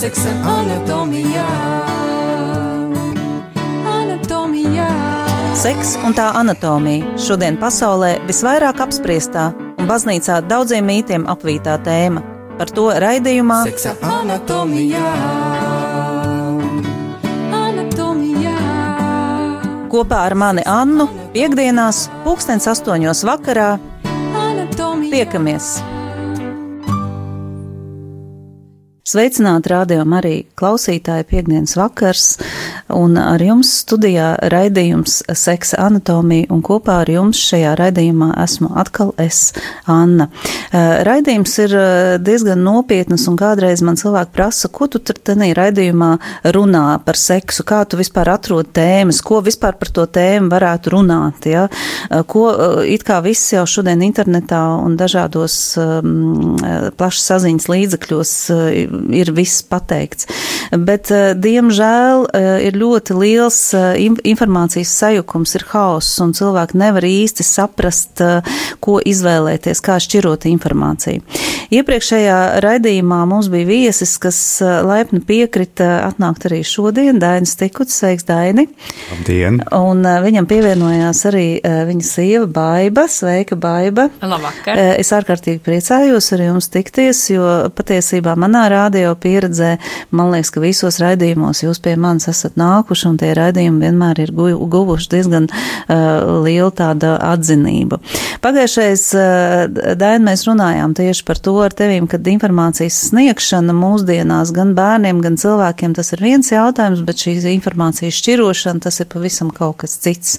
seksa anatomijā. Anatomijā. Seks un tā anatomija šodien pasaulē visvairāk apspriestā un baznīcā daudziem mītiem apvītā tēma. Par to raidījumā Seksa anatomijā. Anatomijā. kopā ar mani Annu piekdienās, pulkstens astoņos vakarā. Anatomijā. Tiekamies! Sveicināti rādījumā arī klausītāji. Piekdienas vakars, un ar jums studijā raidījums Seksa anatomija, un kopā ar jums šajā raidījumā esmu atkal es, Anna. Eh, Raidījums ir eh, diezgan nopietnas, un kādreiz man cilvēki prasa, ko tu tur tenī raidījumā runā par seksu, kā tu vispār atrod tēmas, ko vispār par to tēmu varētu runāt, ja? Eh, ko it kā viss jau šodien internetā un dažādos um, plašas saziņas līdzekļos ir viss pateikts. Bet, uh, diemžēl, uh, ir ļoti liels in- informācijas sajukums, ir hauss, un cilvēki nevar īsti saprast, ko izvēlēties, kā šķirot informāciju. Iepriekšējā raidījumā mums bija viesis, kas laipni piekrita atnākt arī šodien, Dainis Tikuts, sveiks, Daini! Labdien! Un viņam pievienojās arī viņa sieva Baiba. Sveika, Baiba! Labvakar! Es ārkārtīgi priecājos ar jums tikties, jo patiesībā manā radio pieredzē, man liekas, ka visos raidījumos jūs pie manis esat nākuši, un tie raidījumi vienmēr ir gu- guvuši diezgan uh, lielu tādu atzinību. Pagājušais, uh, Daina, mēs runājām tieši par to ar tevīm, kad informācijas sniegšana mūsdienās gan bērniem, gan cilvēkiem tas ir viens jautājums, bet šīs informācijas šķirošana tas ir pavisam kaut kas cits.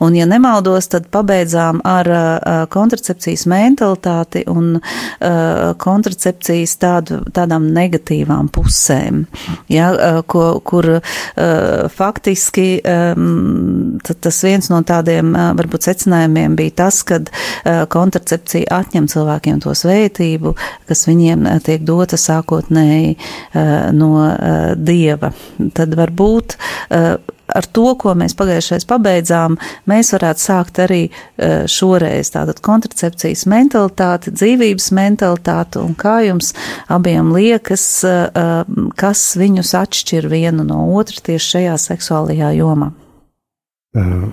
Un, ja nemaldos, tad pabeidzām ar uh, kontracepcijas mentalitāti un uh, kontracepcijas tādu, tādām negatīvām pusēm, ja, uh, ko, kur uh, faktiski tas viens no tādiem uh, varbūt secinājumiem bija tas, kad kontracepcija atņem cilvēkiem to svētību, kas viņiem tiek dota sākotnēji no dieva. Tad varbūt ar to, ko mēs pagājušais pabeidzām, mēs varētu sākt arī eh, šoreiz tātad kontracepcijas mentalitāti, dzīvības mentalitāti un kā jums abiem liekas, eh, eh, kas viņus atšķir vienu no otra tieši šajā seksuālajā jomā. Uh,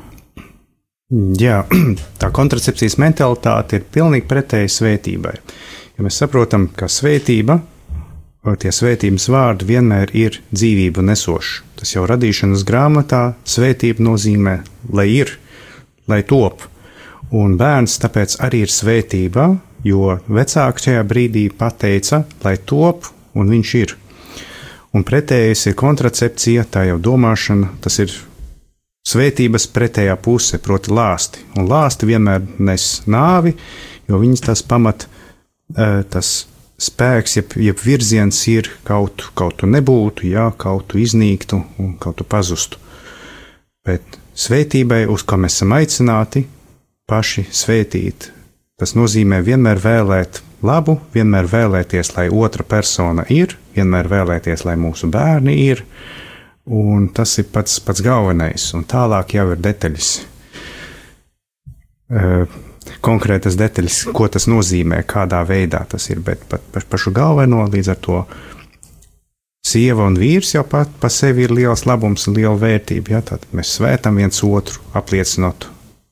jā, tā kontracepcijas mentalitāte ir pilnīgi pretēji svētībai. Ja mēs saprotam, ka svētība, tie svētības vārdi vienmēr ir dzīvību nesoši. Tas jau radīšanas grāmatā svētība nozīmē, lai ir, lai top. Un bērns tāpēc arī ir svētība, jo vecāki šajā brīdī pateica, lai top, un viņš ir. Un pretējais ir kontracepcija, tā jau domāšana, tas ir svētības pretējā puse, proti, lāsti. Un lāsti vienmēr nes nāvi, jo viņas tas pamat, eh, tas spēks, jeb, jeb virziens ir kaut, kaut tu nebūtu, jā, kaut tu iznīktu un kaut tu pazustu. Bet svētībai, uz ko mēs esam aicināti, paši svētīt, tas nozīmē vienmēr vēlēt labu, vienmēr vēlēties, lai otra persona ir, vienmēr vēlēties, lai mūsu bērni ir, un tas ir pats, pats galvenais, un tālāk jau ir detaļas. Uh, konkrētas detaļas, ko tas nozīmē, kādā veidā tas ir, bet par pašu galveno līdz ar to sieva un vīrs jau pat pa sevi ir liels labums un liela vērtība. Ja? Tad mēs svētam viens otru, apliecinot,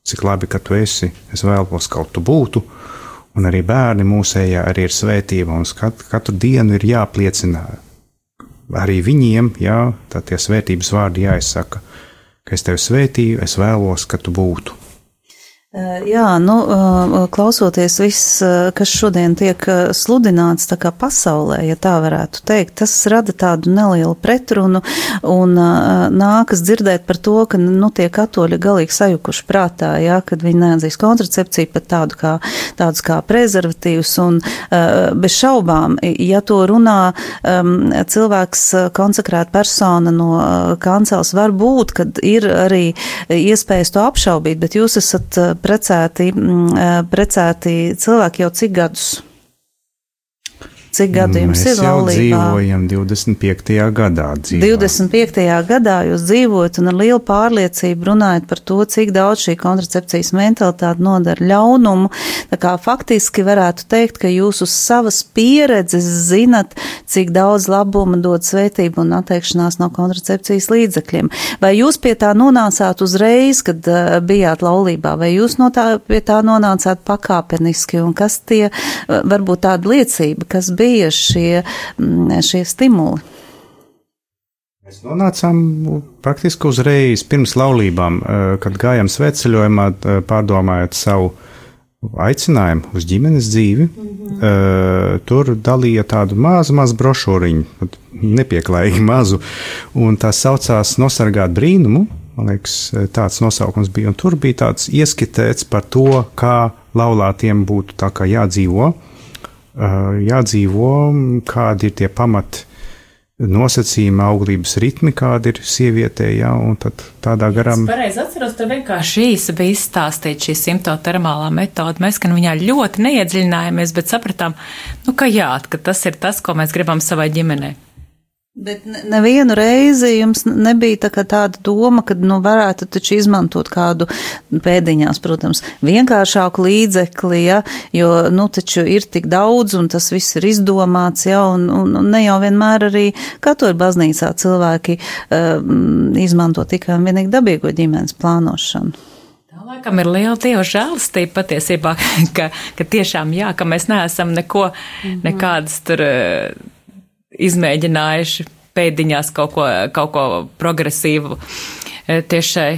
cik labi, ka tu esi, es vēlos kaut tu būtu, un arī bērni mūsējā arī ir svētība, un katru, katru dienu ir jāpliecina arī viņiem, jā, tā tie svētības vārdi jāizsaka, ka es tevi svētīju, es vēlos, ka tu būtu. Jā, nu, klausoties viss, kas šodien tiek sludināts tā kā pasaulē, ja tā varētu teikt, tas rada tādu nelielu pretrunu un nākas dzirdēt par to, ka, nu, tie katoļi galīgi sajukuši prātā, jā, kad viņi neatzīst kontracepciju pat tādu kā, tādus kā prezervatīvus un bez šaubām, ja to runā cilvēks konsekrēta persona no kancels, var būt, kad ir arī iespējas to apšaubīt, bet jūs esat precēti, mm, eh, precēti cilvēki jau cik gadus? Cik gadu jums Mēs ir jau laulībā? dzīvojam 25. gadā. Dzīvā. 25. gadā jūs dzīvojat un ar lielu pārliecību runājat par to, cik daudz šī kontracepcijas mentalitāte nodara ļaunumu. Tā kā faktiski varētu teikt, ka jūs uz savas pieredzes zinat, cik daudz labuma dod svētība un atteikšanās no kontracepcijas līdzekļiem. Vai jūs pie tā nonācāt uzreiz, kad uh, bijāt laulībā, vai jūs no tā, pie tā nonācāt pakāpeniski, un kas tie uh, varbūt tāda liecība, kas bija šie, mm, šie stimuli? Mēs nonācām praktiski uzreiz pirms laulībām, eh, kad gājām sveceļojumā, eh, pārdomājot savu aicinājumu uz ģimenes dzīvi. Mm -hmm. Tur dalīja tādu mazu, mazu brošūriņu, pat nepieklājīgi mazu, un tā saucās Nosargāt brīnumu. Man liekas, tāds nosaukums bija. Un tur bija tāds ieskicēts par to, kā laulātiem būtu tā kā jādzīvo, jādzīvo, kādi ir tie pamati nosacījumi, auglības ritmi, kāda ir sievietē, jā, un tad tādā garā. Es pareizi atceros, tur vienkārši īsi bija izstāstīta šī simptotermālā metode. Mēs, ka viņā ļoti neiedziļinājāmies, bet sapratām, nu, ka jā, ka tas ir tas, ko mēs gribam savai ģimenei. Bet ne- nevienu reizi jums nebija tā tāda doma, ka nu, varētu taču izmantot kādu pēdiņās, protams, vienkāršāku līdzekli, ja, jo nu, taču ir tik daudz un tas viss ir izdomāts, ja, un, un, un ne jau vienmēr arī katoļu baznīcā cilvēki um, izmanto tikai un vienīgi dabīgo ģimenes plānošanu. Tā laikam ir liela dieva žēlastība patiesībā, ka, ka tiešām jā, ka mēs neesam neko, nekādas tur eh, izmēģinājuši pēdiņās kaut ko, kaut ko progresīvu eh, tieši šai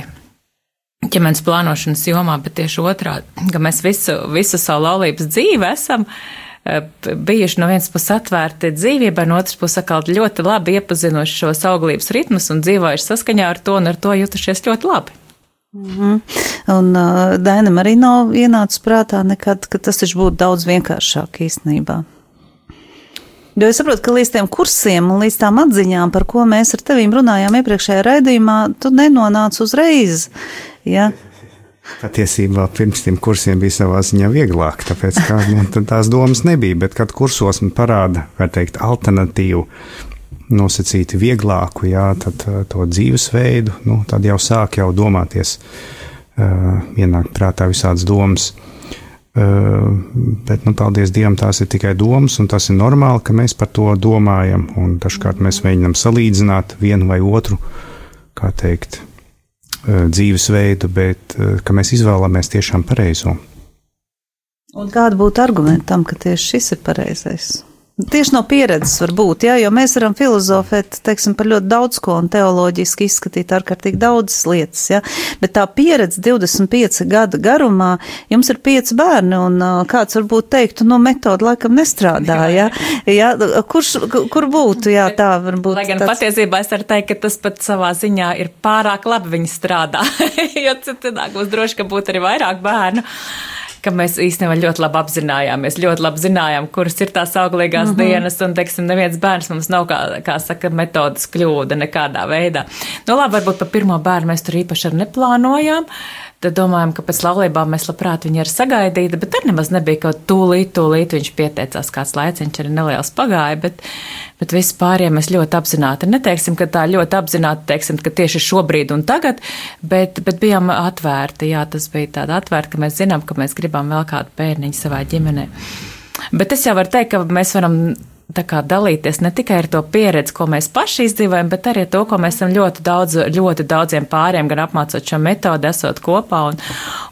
ģimenes plānošanas jomā, bet tieši otrādi, ka mēs visu, visu savu laulības dzīvi esam eh, bijuši no vienas puses atvērti dzīvībai, no otras puses atkal ļoti labi iepazinuši šos auglības ritmus un dzīvojuši saskaņā ar to un ar to jutušies ļoti labi. Un uh, Dainam arī nav ienācis prātā nekad, ka tas taču būtu daudz vienkāršāk īstenībā. Jo es saprotu, ka līdz tiem kursiem un līdz tām atziņām, par ko mēs ar tevīm runājām iepriekšējā raidījumā, tu nenonāc uzreiz. Ja? Patiesībā pirms tam kursiem bija savā ziņā vieglāk, tāpēc ka nu, tās domas nebija. Bet, kad kursos man parāda, kā teikt, alternatīvu, nosacīti vieglāku, jā, tad uh, to dzīvesveidu, nu, tad jau sāk jau domāties, uh, ienāk prātā visādas domas. Uh, bet, nu, paldies Dievam, tās ir tikai domas, un tas ir normāli, ka mēs par to domājam. Dažkārt mēs mēģinām salīdzināt vienu vai otru, kā teikt, uh, dzīvesveidu, bet ka mēs izvēlamies tiešām pareizo. Un kāda būtu argumenta tam, ka tieši šis ir pareizais? Tieši no pieredzes var būt, jā, jo mēs varam filozofēt, teiksim, par ļoti daudz ko un teoloģiski izskatīt ārkārtīgi daudzas lietas, jā, bet tā pieredze 25 gadu garumā, jums ir pieci bērni un kāds varbūt teiktu, no metoda laikam nestrādā, jā, jā, kurš, kur būtu, jā, tā varbūt. Lai gan tāds... patiesībā es varu teikt, ka tas pat savā ziņā ir pārāk labi viņi strādā, jo citādi būs droši, ka būtu arī vairāk bērnu ka mēs īstenībā ļoti labi apzinājāmies, ļoti labi zinājām, kuras ir tās auglīgās mm -hmm. dienas, un, teiksim, neviens bērns mums nav, kā, kā saka, metodas kļūda nekādā veidā. Nu, labi, varbūt par pirmo bērnu mēs tur īpaši arī neplānojām. Tad domājam, ka pēc laulībām mēs labprāt viņu arī sagaidītu, bet tur nemaz nebija kaut tūlīt, tūlīt viņš pieteicās kāds laiciņš, arī neliels pagāja, bet, bet vispār, ja mēs ļoti apzināti, neteiksim, ka tā ļoti apzināti, teiksim, ka tieši šobrīd un tagad, bet, bet bijām atvērti, jā, tas bija tāda atvērta, ka mēs zinām, ka mēs gribam vēl kādu bērniņu savā ģimenē. Bet es jau varu teikt, ka mēs varam dalīties ne tikai ar to pieredzi, ko mēs paši izdzīvojam, bet arī ar to, ko mēs esam ļoti, daudz, ļoti daudziem pāriem, gan apmācot šo metodi, esot kopā un,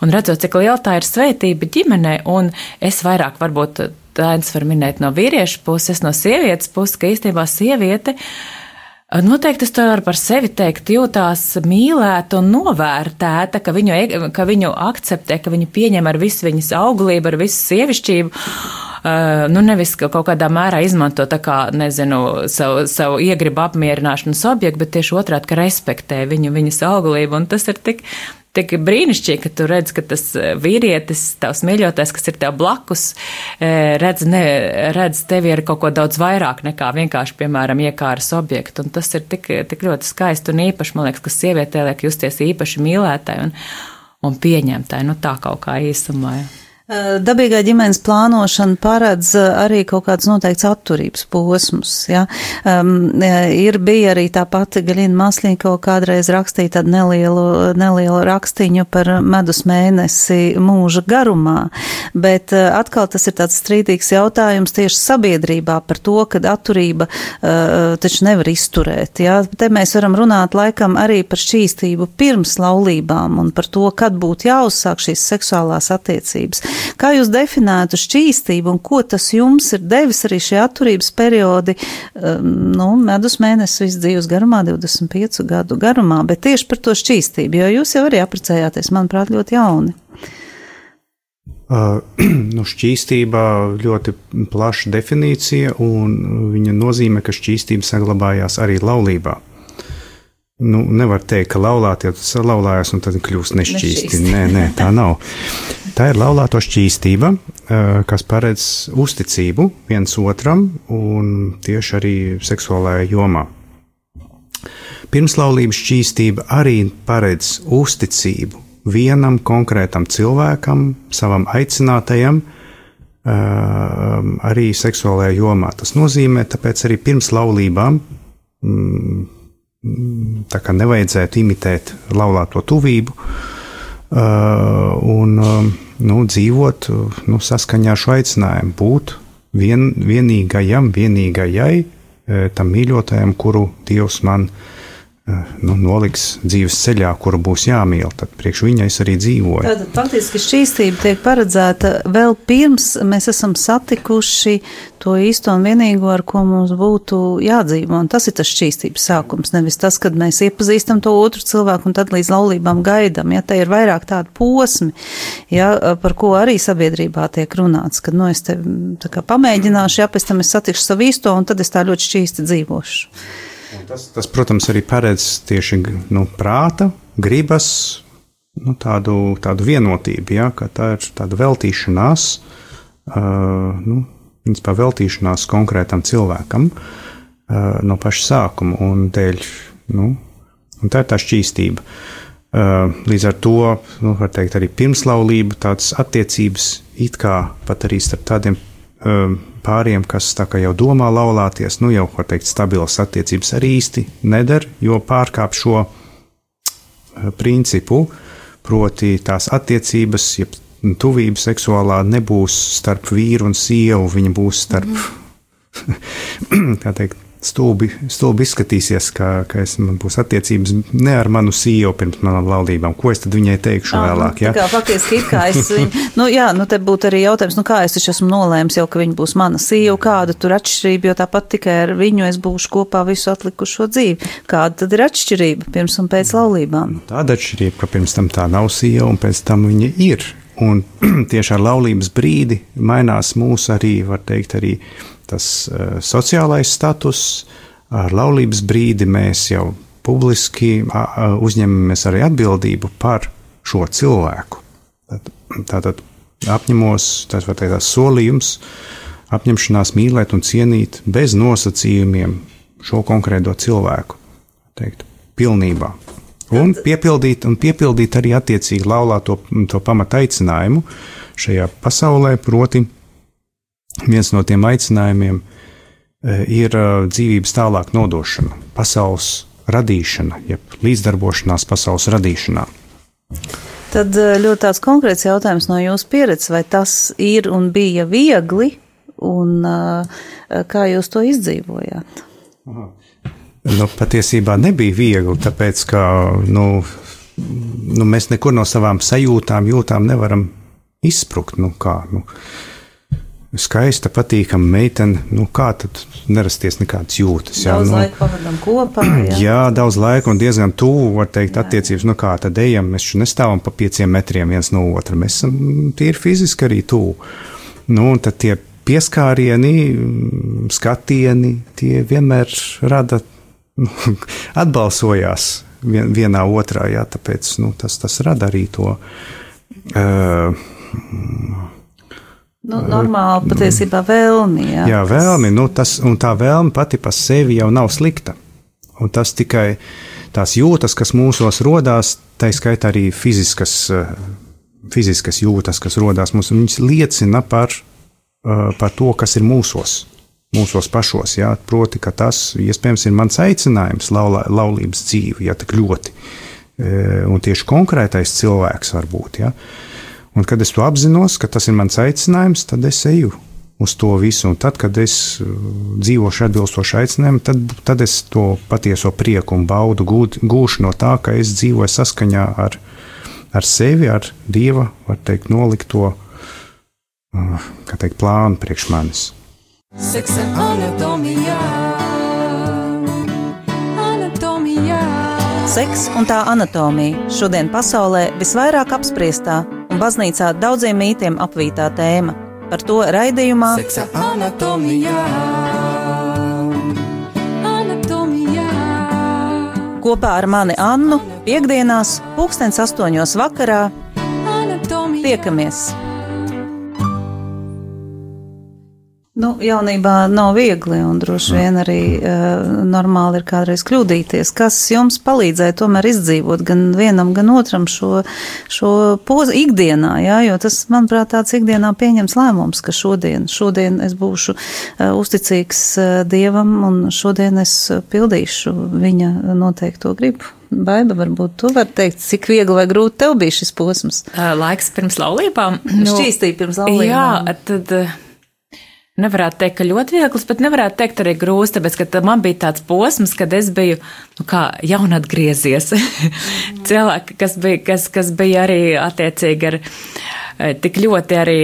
un redzot, cik liela tā ir svētība ģimenē. Un es vairāk varbūt tāds var minēt no vīriešu puses, no sievietes puses, ka īstenībā sieviete. Noteikti es to varu par sevi teikt, jūtās mīlēta un novērtēta, ka viņu, ka viņu akceptē, ka viņu pieņem ar visu viņas auglību, ar visu sievišķību. Uh, nu, nevis kaut kādā mērā izmanto tā kā, nezinu, savu, savu iegribu apmierināšanas objektu, bet tieši otrādi, ka respektē viņu, viņas auglību, un tas ir tik, tik brīnišķīgi, ka tu redz, ka tas vīrietis, tavs mīļotais, kas ir tev blakus, redz, ne, redz tevi ar kaut ko daudz vairāk nekā vienkārši, piemēram, iekāras objektu, un tas ir tik, tik ļoti skaisti un īpaši, man liekas, ka sievietē liek justies īpaši mīlētai un, un pieņemtai, nu tā kaut kā īsumā. Ja. Dabīgā ģimenes plānošana paredz arī kaut kāds noteikts atturības posmus. Ja? Um, ir bija arī tā pati Gaļina Maslīko kādreiz rakstīja tādu nelielu, nelielu rakstiņu par medus mēnesi mūža garumā, bet atkal tas ir tāds strīdīgs jautājums tieši sabiedrībā par to, ka atturība uh, taču nevar izturēt. Ja? Te mēs varam runāt laikam arī par šķīstību pirms laulībām un par to, kad būtu jāuzsāk šīs seksuālās attiecības. Kā jūs definētu šķīstību un ko tas jums ir devis arī šie atturības periodi, um, nu, medus mēnesis visu dzīves garumā, 25 gadu garumā, bet tieši par to šķīstību, jo jūs jau arī aprecējāties, manuprāt, ļoti jauni. Uh, nu, šķīstība ļoti plaša definīcija, un viņa nozīmē, ka šķīstība saglabājās arī laulībā. Nu, nevar teikt, ka laulātie salauzās un tad kļūst nešķīsti. nešķīsti. Nē, nē, tā nav. Tā ir laulāto šķīstība, kas paredz uzticību viens otram un tieši arī seksuālajā jomā. Pirmslaulības šķīstība arī paredz uzticību vienam konkrētam cilvēkam, savam aicinātajam, arī seksuālajā jomā. Tas nozīmē, tāpēc arī pirms laulībām mm, tā kā nevajadzētu imitēt laulāto tuvību uh, un um, nu, dzīvot nu, saskaņā ar šo aicinājumu, būt vien, vienīgajam, vienīgajai uh, tam mīļotajam, kuru Dievs man ir nu, noliks dzīves ceļā, kuru būs jāmīl, tad priekš viņa es arī dzīvoju. Tātad faktiski šķīstība tiek paredzēta vēl pirms mēs esam satikuši to īsto un vienīgo, ar ko mums būtu jādzīvo, un tas ir tas šķīstības sākums, nevis tas, kad mēs iepazīstam to otru cilvēku un tad līdz laulībām gaidam, ja te ir vairāk tādi posmi, ja, par ko arī sabiedrībā tiek runāts, kad, nu, es te pamēģināšu, ja pēc tam es satikšu savu īsto, un tad es tā ļoti šķīsti dzīvošu. Tas, tas, protams, arī paredz tieši nu, prāta, gribas, nu, tādu, tādu vienotību, ja, ka tā ir tāda veltīšanās, uh, nu, principā veltīšanās konkrētam cilvēkam uh, no paša sākuma un dēļ, nu, un tā ir tā šķīstība. Uh, līdz ar to, nu, var teikt, arī pirmslaulība, tādas attiecības it kā pat arī starp tādiem pāriem, kas jau domā laulāties, nu jau, var teikt, stabilas attiecības arī īsti neder, jo pārkāp šo uh, principu, proti tās attiecības, ja tuvība seksuālā nebūs starp vīru un sievu, viņa būs starp, mm. tā teikt, stulbi, stulbi izskatīsies, ka, ka es, man būs attiecības ne ar manu sievu pirms manām laulībām. Ko es tad viņai teikšu ah, vēlāk? Ja? Kā faktiski kā es viņu, nu jā, nu te būtu arī jautājums, nu kā es taču esmu nolēms jau, ka viņa būs mana sieva, kāda tur atšķirība, jo tāpat tikai ar viņu es būšu kopā visu atlikušo dzīvi. Kāda tad ir atšķirība pirms un pēc laulībām? Nu, tāda atšķirība, ka pirms tam tā nav sieva un pēc tam viņa ir. Un tieši ar laulības brīdi mainās mūsu arī, var teikt, arī tas uh, sociālais status. Ar laulības brīdi mēs jau publiski uzņemamies arī atbildību par šo cilvēku. Tātad apņemos, tas var teikt, solījums, apņemšanās mīlēt un cienīt bez nosacījumiem šo konkrēto cilvēku, teikt, pilnībā. Un piepildīt, un piepildīt arī attiecīgi laulāto to, to pamata aicinājumu šajā pasaulē, proti, viens no tiem aicinājumiem e, ir e, dzīvības tālāk nodošana, pasaules radīšana, jeb līdzdarbošanās pasaules radīšanā. Tad e, ļoti tāds konkrēts jautājums no jūsu pieredzes, vai tas ir un bija viegli, un kā jūs to izdzīvojāt? Aha. Nu, patiesībā nebija viegli, tāpēc ka nu, nu, mēs nekur no savām sajūtām, jūtām nevaram izsprukt. Nu, kā, nu, skaista, patīkama meitene, nu kā tad nerasties nekādas jūtas. Jā, daudz nu, laika pavadām kopā. Jā. jā, daudz laika un diezgan tuvu, var teikt, jā. attiecības. Nu kā tad ejam, mēs šeit nestāvam pa pieciem metriem viens no otra. Mēs esam tīri fiziski arī tuvu. Nu, un tad tie pieskārieni, skatieni, tie vienmēr rada, nu, atbalsojās vien, vienā otrā, jā, tāpēc nu, tas, tas rada arī to. Uh, Nu, normāli patiesībā vēlmi. Jā, jā vēlmi. Nu, tas, un tā vēlme pati par sevi jau nav slikta. Un tas tikai tās jūtas, kas mūsos rodās, tā skaitā arī fiziskas eh, fiziskas jūtas, kas rodas mums, viņas liecina par, uh, par to, kas ir mūsos. Mūsos pašos, jā, proti, ka tas iespējams ir mans aicinājums, laulā, laulības dzīve, ja tik ļoti. Uh, un tieši konkrētais cilvēks var būt. Ja? Un kad es to apzinos, ka tas ir mans aicinājums, tad es eju uz to visu. Un tad, kad es uh, dzīvošu atbilstoši aicinājumam, tad, tad es to patieso prieku un baudu gūt, gūšu no tā, ka es dzīvoju saskaņā ar ar sevi, ar dieva, var teikt, nolikto uh, teikt, plānu priekš manis. Seksa anatomijā, anatomijā. Seks un tā anatomija šodien pasaulē visvairāk apspriestā baznīcā daudziem mītiem apvītā tēma. Par to raidījumā Seksa anatomijā, anatomijā. kopā ar mani Annu piekdienās, pulkstens astoņos vakarā. anatomijā. Tiekamies! Nu, jaunībā nav viegli, un droši vien arī uh, normāli ir kādreiz kļūdīties. Kas jums palīdzēja tomēr izdzīvot gan vienam, gan otram šo, šo pozu ikdienā, jā, jo tas, manuprāt, tāds ikdienā pieņems lēmums, ka šodien, šodien es būšu uh, uzticīgs uh, Dievam, un šodien es pildīšu viņa noteikto gribu. Baiba, varbūt tu vari teikt, cik viegli vai grūti tev bija šis posms? Laiks pirms laulībām. Šķīstīja pirms laulībām. Jā, tad eh, nevarētu teikt, ka ļoti viegls, bet nevarētu teikt arī grūts, tāpēc, ka man bija tāds posms, kad es biju, nu kā, jaun atgriezies. Cilvēki, kas bija, kas, kas bija arī attiecīgi ar eh, tik ļoti arī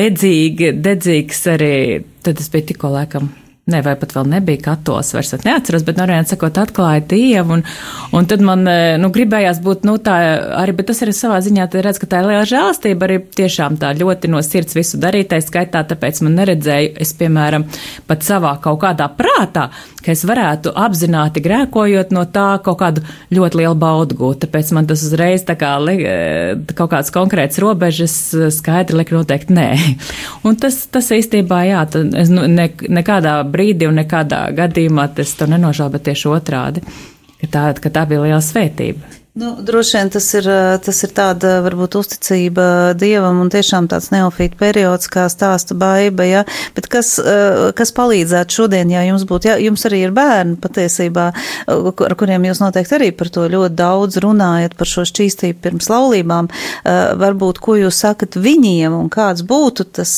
dedzīgi, dedzīgs arī, tad es biju tikko laikam. Ne, vai pat vēl nebija katolis, vairs neatceros, bet, nu, arī sakot, atklāja Dievu, un, un tad man, eh, nu, gribējās būt, nu, tā arī, bet tas arī savā ziņā, redz, ka tā ir liela žēlastība, arī tiešām tā ļoti no sirds visu darītais skaitā, tāpēc man neredzēju, es, piemēram, pat savā kaut kādā prātā, ka es varētu apzināti grēkojot no tā kaut kādu ļoti lielu baudu gūt, tāpēc man tas uzreiz tā kā eh, kaut kāds konkrēts robežas eh, skaidri lika noteikti nē. Un tas, tas īstībā, jā, tad es nu, ne, nekādā brīdī un nekādā gadījumā es to nenožēlu, bet tieši otrādi, ka tā, ka tā bija liela svētība. Nu, droši vien tas ir, tas ir tāda, varbūt, uzticība dievam un tiešām tāds neofīta periods, kā stāsta baiba, ja, bet kas, kas palīdzētu šodien, ja jums būtu, ja jums arī ir bērni patiesībā, ar kuriem jūs noteikti arī par to ļoti daudz runājat, par šo šķīstību pirms laulībām, varbūt, ko jūs sakat viņiem un kāds būtu tas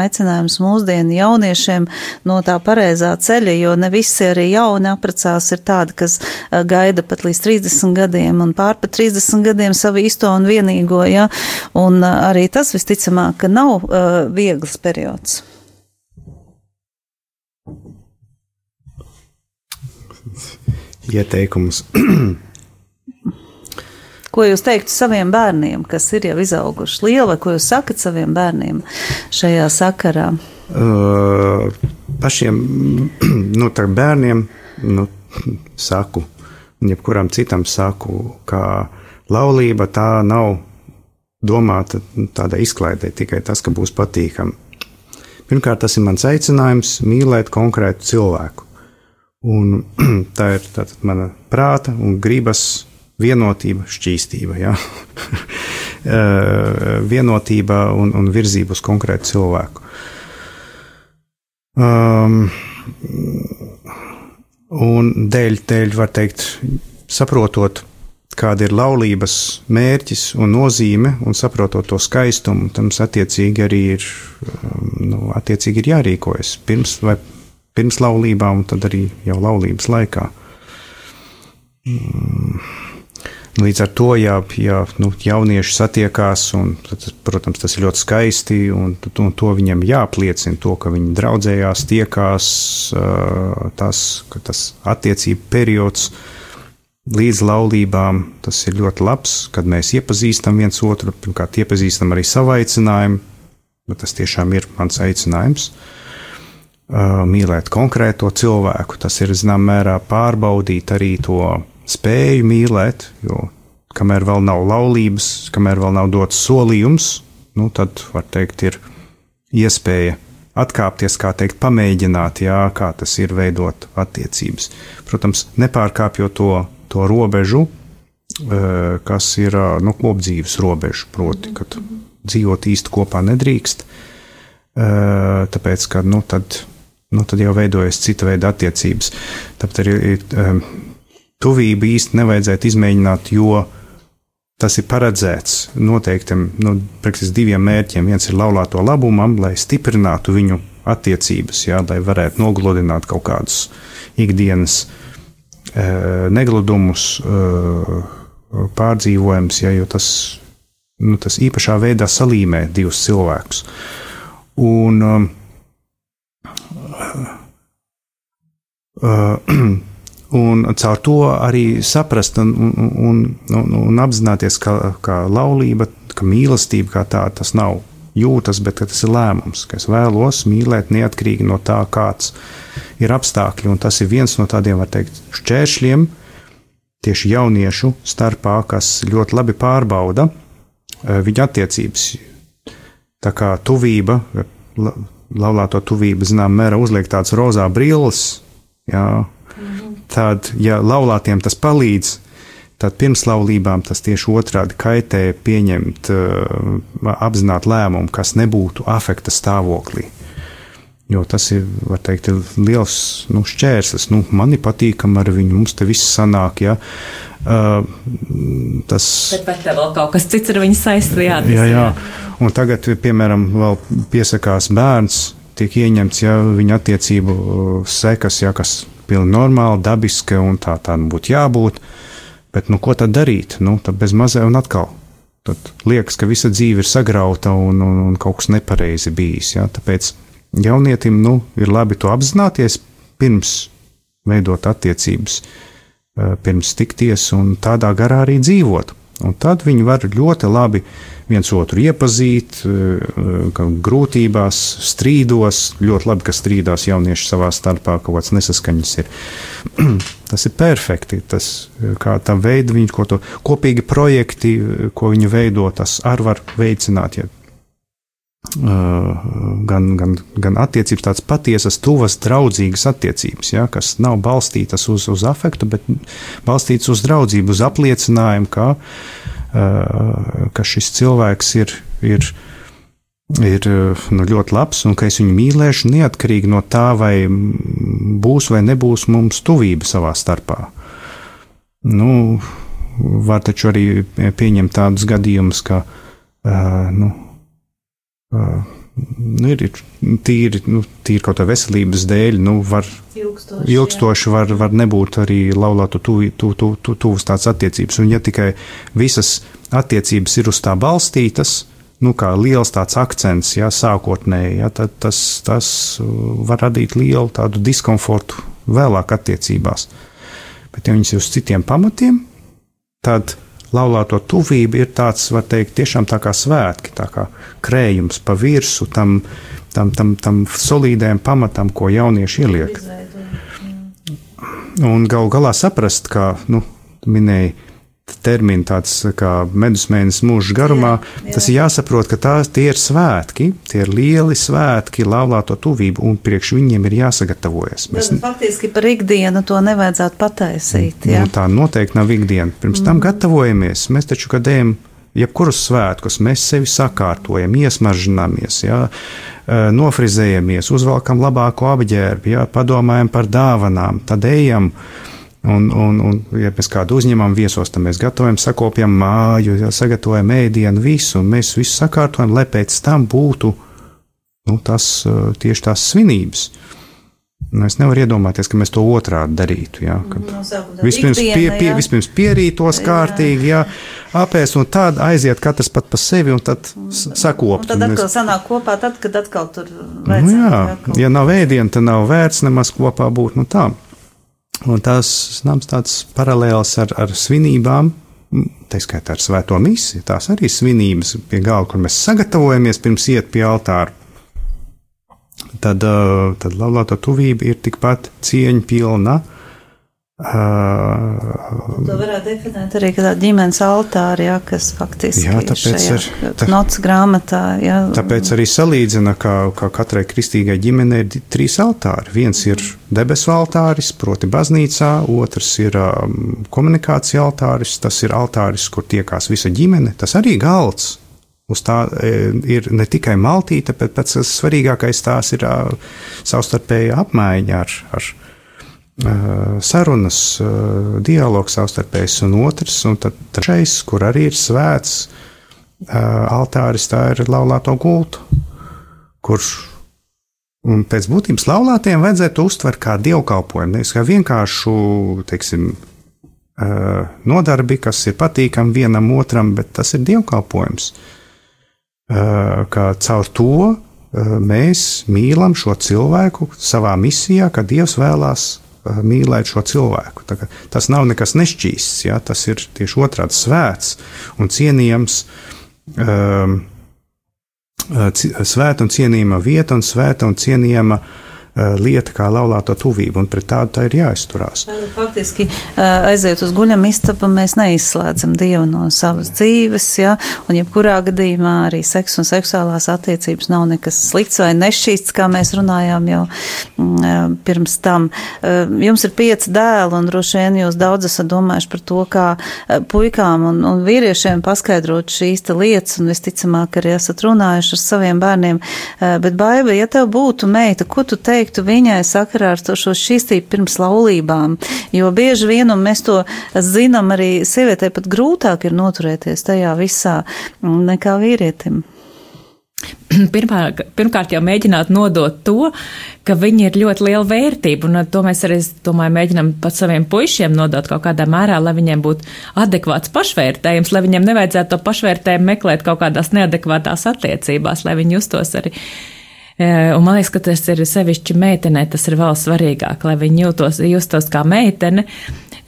aicinājums mūsdienu jauniešiem no tā pareizā ceļa, jo ne visi arī jauni aprecās ir tādi, kas gaida pat līdz 30 gadiem gadiem un pār pa 30 gadiem savu īsto un vienīgo, ja, un uh, arī tas visticamāk, ka nav uh, viegls periods. Ieteikums. Ko jūs teiktu saviem bērniem, kas ir jau izauguši lieli, ko jūs sakat saviem bērniem šajā sakarā? Uh, pašiem nu, bērniem nu, saku, jebkuram citam saku, ka laulība tā nav domāta tādai izklaidē, tikai tas, ka būs patīkami. Pirmkārt, tas ir mans aicinājums mīlēt konkrētu cilvēku. Un tā ir tātad mana prāta un gribas vienotība, šķīstība, ja? vienotība un, un virzība uz konkrētu cilvēku. Um, Un dēļ, dēļ, var teikt, saprotot, kāda ir laulības mērķis un nozīme, un saprotot to skaistumu, tam attiecīgi arī ir, um, nu, attiecīgi ir jārīkojas pirms, vai pirms laulībām, un tad arī jau laulības laikā. Mm. Līdz ar to, ja, ja nu, jaunieši satiekās, un, tad, protams, tas ir ļoti skaisti, un, un to viņam jāapliecina, to, ka viņi draudzējās, tiekās, tas, ka tas attiecību periods līdz laulībām, tas ir ļoti labs, kad mēs iepazīstam viens otru, pirmkārt, iepazīstam arī savu aicinājumu, bet tas tiešām ir mans aicinājums. Mīlēt konkrēto cilvēku, tas ir zināmā mērā pārbaudīt arī to spēju mīlēt, jo kamēr vēl nav laulības, kamēr vēl nav dots solījums, nu, tad, var teikt, ir iespēja atkāpties, kā teikt, pamēģināt, jā, kā tas ir veidot attiecības. Protams, nepārkāpjot to, to robežu, eh, kas ir eh, nu, kopdzīves robeža, proti, kad dzīvot īsti kopā nedrīkst, eh, tāpēc, ka nu, tad, nu, tad jau veidojas cita veida attiecības. Tāpēc arī tuvību īsti nevajadzētu izmēģināt, jo tas ir paredzēts noteiktiem nu, diviem mērķiem. Viens ir laulāto labumam, lai stiprinātu viņu attiecības, jā, lai varētu nogludināt kaut kādus ikdienas uh, negludumus, uh, pārdzīvojums, ja, jo tas, nu, tas īpašā veidā salīmē divus cilvēkus. Un, um, uh, un caur to arī saprast un, un, un, un apzināties, ka, ka laulība, ka mīlestība kā tāda tas nav jūtas, bet tas ir lēmums, ka es vēlos mīlēt neatkarīgi no tā, kāds ir apstākļi. Un tas ir viens no tādiem, var teikt, šķēršļiem tieši jauniešu starpā, kas ļoti labi pārbauda eh, viņa attiecības. Tā kā tuvība, laulāto tuvība, zinām, mēra uzliek tāds rozā brilles, jā, tad, ja laulātiem tas palīdz, tad pirms laulībām tas tieši otrādi kaitē pieņemt, uh, apzināt lēmumu, kas nebūtu afekta stāvoklī. Jo tas ir, var teikt, liels nu, šķērslis. Nu, man ir patīkami ar viņu, mums te viss sanāk. Ja. Uh, tas ir. Vēl kaut kas cits ar viņu saistījās. Jā, jā. Un tagad, piemēram, vēl piesakās bērns, tiek ieņemts ja, viņa attiecību sekas, ja, kas pilnīgi normāli, dabiski un tā tam būtu jābūt. Bet nu, ko tad darīt? Nu, tad bez mazā un atkal. Tad liekas, ka visa dzīve ir sagrauta un, un, un kaut kas nepareizi bijis. Ja? Tāpēc jaunietim nu, ir labi to apzināties pirms veidot attiecības, eh, pirms tikties un tādā garā arī dzīvot. Un tad viņi var ļoti labi viens otru iepazīt, eh, grūtībās, strīdos. Ļoti labi, ka strīdās jaunieši savā starpā, kaut kādas nesaskaņas ir. tas ir perfekti. Tas, kā tā veida viņi ko to kopīgi projekti, ko viņi veido, tas arī var veicināt. Ja gan, gan, gan attiecības, tādas patiesas, tuvas, draudzīgas attiecības, ja, kas nav balstītas uz, uz afektu, bet balstītas uz draudzību, uz apliecinājumu, ka, ka šis cilvēks ir, ir, ir nu, ļoti labs un ka es viņu mīlēšu neatkarīgi no tā, vai būs vai nebūs mums tuvība savā starpā. Nu, var taču arī pieņemt tādus gadījumus, ka uh, nu, nu, ir, tīri, nu, tīri kaut kā veselības dēļ, nu, var ilgstoši, ilgstoši var, var nebūt arī laulātu tuvas tu, tu, tu, tu, tādas attiecības. Un ja tikai visas attiecības ir uz tā balstītas, nu, kā liels tāds akcents, ja sākotnēji, ja, tad tas, tas var radīt lielu tādu diskomfortu vēlāk attiecībās. Bet, ja viņas ir uz citiem pamatiem, tad laulāto tuvība ir tāds, var teikt, tiešām tā kā svētki, tā kā krējums pa virsmu tam, tam, tam, tam solīdējam pamatam, ko jaunieši ieliek. Un gal galā saprast, kā nu, minēja termini, tāds kā medusmēnesis mūža garumā, jā, jā. tas ir jāsaprot, ka tās tie ir svētki, tie ir lieli svētki, laulāto tuvību, un priekš viņiem ir jāsagatavojas. Mēs, Tad, faktiski par ikdienu to nevajadzētu pataisīt. Jā. Nu, tā noteikti nav ikdiena. Pirms mm. tam gatavojamies, mēs taču, kad ejam jebkurus svētkus, mēs sevi sakārtojam, iesmaržināmies, jā, nofrizējamies, uzvelkam labāko apģērbu, jā, padomājam par dāvanām, tad ejam. Un, un, un, ja mēs kādu uzņemam viesos, tad mēs gatavojam, sakopjam māju, ja sagatavojam ēdienu, visu, un mēs visu sakārtojam, lai pēc tam būtu nu, tas tieši tās svinības. Nu, es nevaru iedomāties, ka mēs to otrādi darītu. Jā, ka no vispirms, pie, pie, vispirms pierītos kārtīgi, jā, apēst, un tad aiziet katrs pat pa sevi, un tad sakopt. Un tad atkal mēs... sanāk kopā, tad, kad atkal tur vajadzētu. Nu, jā, jā ja nav ēdiena, tad nav vērts nemaz kopā būt. Nu, tā. Un tās nams tāds paralēls ar, ar svinībām, tā skaitā ar svēto misiju, tās arī svinības pie galda, kur mēs sagatavojamies pirms iet pie altāra. Tad, tad laulāto tuvība ir tikpat cieņa pilna Uh, To varētu definēt arī kā ģimenes altāri, jā, kas faktiski Jā, tāpēc ir- tā- nots grāmatā. Jā, Tāpēc arī salīdzina, ka, ka katrai kristīgai ģimenei ir trīs altāri. Viens ir debesu altāris, proti, baznīcā, otrs ir um, komunikācija altāris, tas ir altāris, kur tiekās visa ģimene, tas arī galds. Uz tā e, ir ne tikai maltīte, bet pats svarīgākais tās ir uh, savstarpēja apmaiņa ar, ar sarunas, uh, dialogs savstarpējs un otrs, un tad trešais, kur arī ir svēts uh, altāris, tā ir laulāto gultu, kurš un pēc būtības laulātiem vajadzētu uztvert kā dievkalpojumu, nevis kā vienkāršu, teiksim, nodarbi, kas ir patīkami vienam otram, bet tas ir dievkalpojums. Kā caur to mēs mīlam šo cilvēku savā misijā, ka Dievs vēlās mīlēt šo cilvēku. Tas nav nekas nešķīsts, ja? tas ir tieši otrādi svēts un cienījams. Um, Svēta un cienījama vieta un svēta un cienījama uh, lieta kā laulāto tuvība, un pret tādu tā ir jāizturās. Faktiski ā, aiziet uz guļam istabu, mēs neizslēdzam Dievu no savas dzīves, ja, un jebkurā gadījumā arī seks un seksuālās attiecības nav nekas slikts vai nešķīsts, kā mēs runājām jau mm, ā, pirms tam. Jums ir pieci dēli, un droši vien jūs daudz esat domājuši par to, kā puikām un, un vīriešiem paskaidrot šīs lietas, un visticamāk arī esat runājuši ar saviem bērniem, bet baiba, ja tev būtu meita, ko tu teiktu viņai sakarā ar šo šķīstību pirms laulībām? Jo bieži vien, un mēs to zinām, arī sievietei pat grūtāk ir noturēties tajā visā mm, nekā vīrietim. Pirmā, pirmkārt, jau mēģināt nodot to, ka viņi ir ļoti liela vērtība, un to mēs arī, domāju, mēģinām pat saviem puišiem nodot kaut kādā mērā, lai viņiem būtu adekvāts pašvērtējums, lai viņiem nevajadzētu to pašvērtējumu meklēt kaut kādās neadekvātās attiecībās, lai viņi justos arī. E, Un man liekas, ka tas ir sevišķi meitenei, tas ir vēl svarīgāk, lai viņi jūtos, justos kā meitene,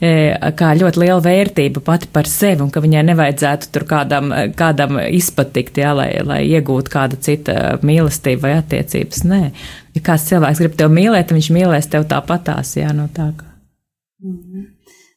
e, kā ļoti liela vērtība pati par sevi, un ka viņai nevajadzētu tur kādam, kādam izpatikt, jā, lai, lai iegūtu kāda cita mīlestība vai attiecības. Nē, ja kāds cilvēks grib tevi mīlēt, viņš mīlēs tev tāpatās, jā, no tā kā.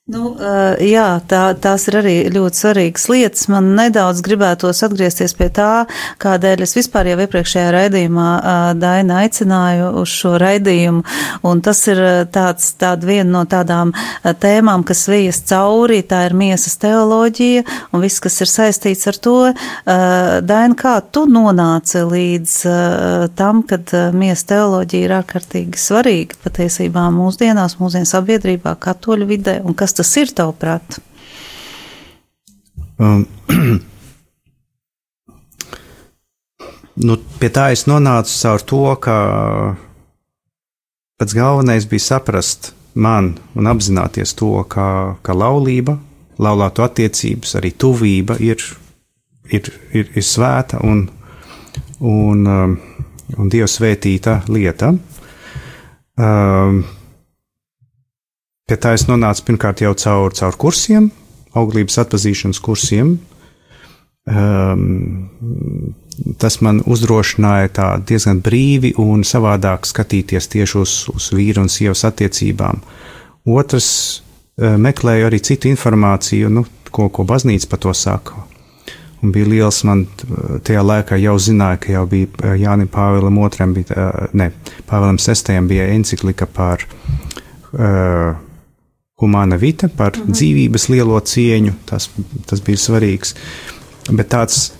Nu, uh, jā, tā, tās ir arī ļoti svarīgas lietas. Man nedaudz gribētos atgriezties pie tā, kādēļ es vispār jau iepriekšējā raidījumā uh, Daina aicināju uz šo raidījumu. Un tas ir uh, tāds, tāda viena no tādām tēmām, kas vijas cauri, tā ir miesas teoloģija un viss, kas ir saistīts ar to. Daina, kā tu nonāci līdz tam, kad miesas teoloģija ir ārkārtīgi svarīga patiesībā mūsdienās, mūsdienu sabiedrībā, katoļu vidē, un kas tas ir tavuprāt? Um, nu, pie tā es nonācu caur to, ka pats galvenais bija saprast man un apzināties to, ka, ka laulība, laulāto attiecības, arī tuvība ir, ir, ir, ir svēta un, un, um, un Dieva svētīta lieta. Um, Pie tā es nonācu pirmkārt jau caur, caur kursiem, auglības atpazīšanas kursiem. Um, tas man uzdrošināja tā diezgan brīvi un savādāk skatīties tieši uz, uz vīru un sievas attiecībām. Otrs, uh, meklēju arī citu informāciju, nu, ko, ko baznīca par to saka. Un bija liels, man uh, tajā laikā jau zināja, ka jau bija uh, Jānis Pāvēlam II, bija, ne, Pāvēlam VI bija encyklika par uh, humāna vita, par -hmm. dzīvības lielo cieņu. Tas, tas bija svarīgs. Bet tāds,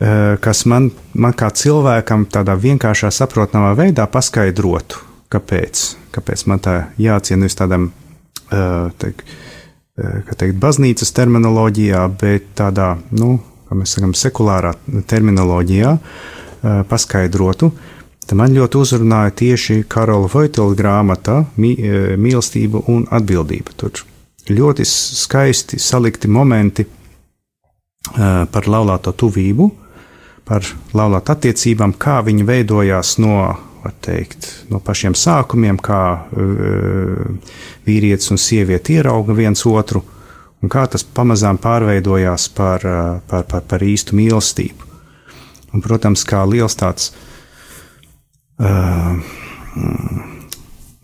uh, kas man, man kā cilvēkam tādā vienkāršā, saprotamā veidā paskaidrotu, kāpēc, kāpēc man tā jāciena nevis tādam, uh, teik, uh, kā teikt, baznīcas terminoloģijā, bet tādā, nu, kā mēs sakām, sekulārā terminoloģijā uh, paskaidrotu. Tad man ļoti uzrunāja tieši Karola Voitila grāmata Mīlestība un atbildība. Tur ļoti skaisti salikti momenti uh, par laulāto tuvību, par laulāto attiecībām, kā viņi veidojās no, teikt, no pašiem sākumiem, kā uh, vīrietis un sieviete ierauga viens otru, un kā tas pamazām pārveidojās par, par, par, par īstu mīlestību. Un, protams, kā liels tāds Uh,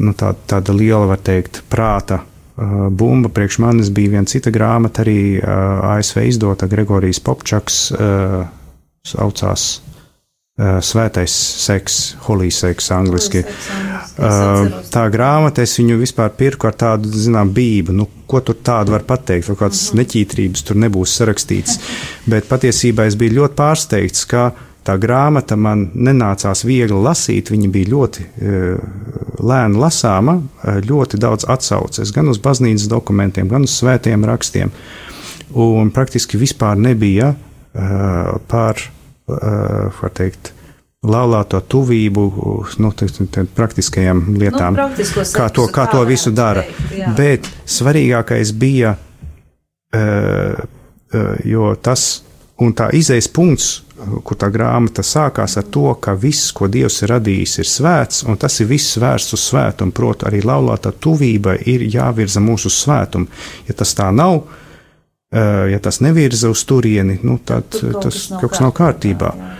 nu, tā, tāda liela, var teikt, prāta bumba priekš manis bija viena cita grāmata, arī ASV izdota Gregorijas Popčaks, saucās Svētais seks, holy seks, angliski. Tā grāmata, es viņu vispār pirku ar tādu, zinām, bību. Nu, ko tur tādu var pateikt, vai kādas neķītrības tur nebūs sarakstīts. Bet patiesībā es biju ļoti pārsteigts, ka tā grāmata man nenācās viegli lasīt. Viņa bija ļoti lēna lasāma, ļoti daudz atsauces gan uz baznīcas dokumentiem, gan uz svētiem rakstiem. Un praktiski vispār nebija par var teikt, laulāto tuvību, nu, praktiskajām lietām, Nu, kā to, kā to visu dara. teikt. Bet svarīgākais bija, jo tas un tā izējas punkts, kur tā grāmata sākās ar to, ka viss, ko Dievs ir radījis, ir svēts, un tas ir viss vērsts uz svētumu. Proti, arī laulātā tuvība ir jāvirza mūsu svētumu. Ja tas tā nav, uh, ja tas nevirza uz turieni, nu, tad Tur kaut tas kaut kas nav kārtībā. jā.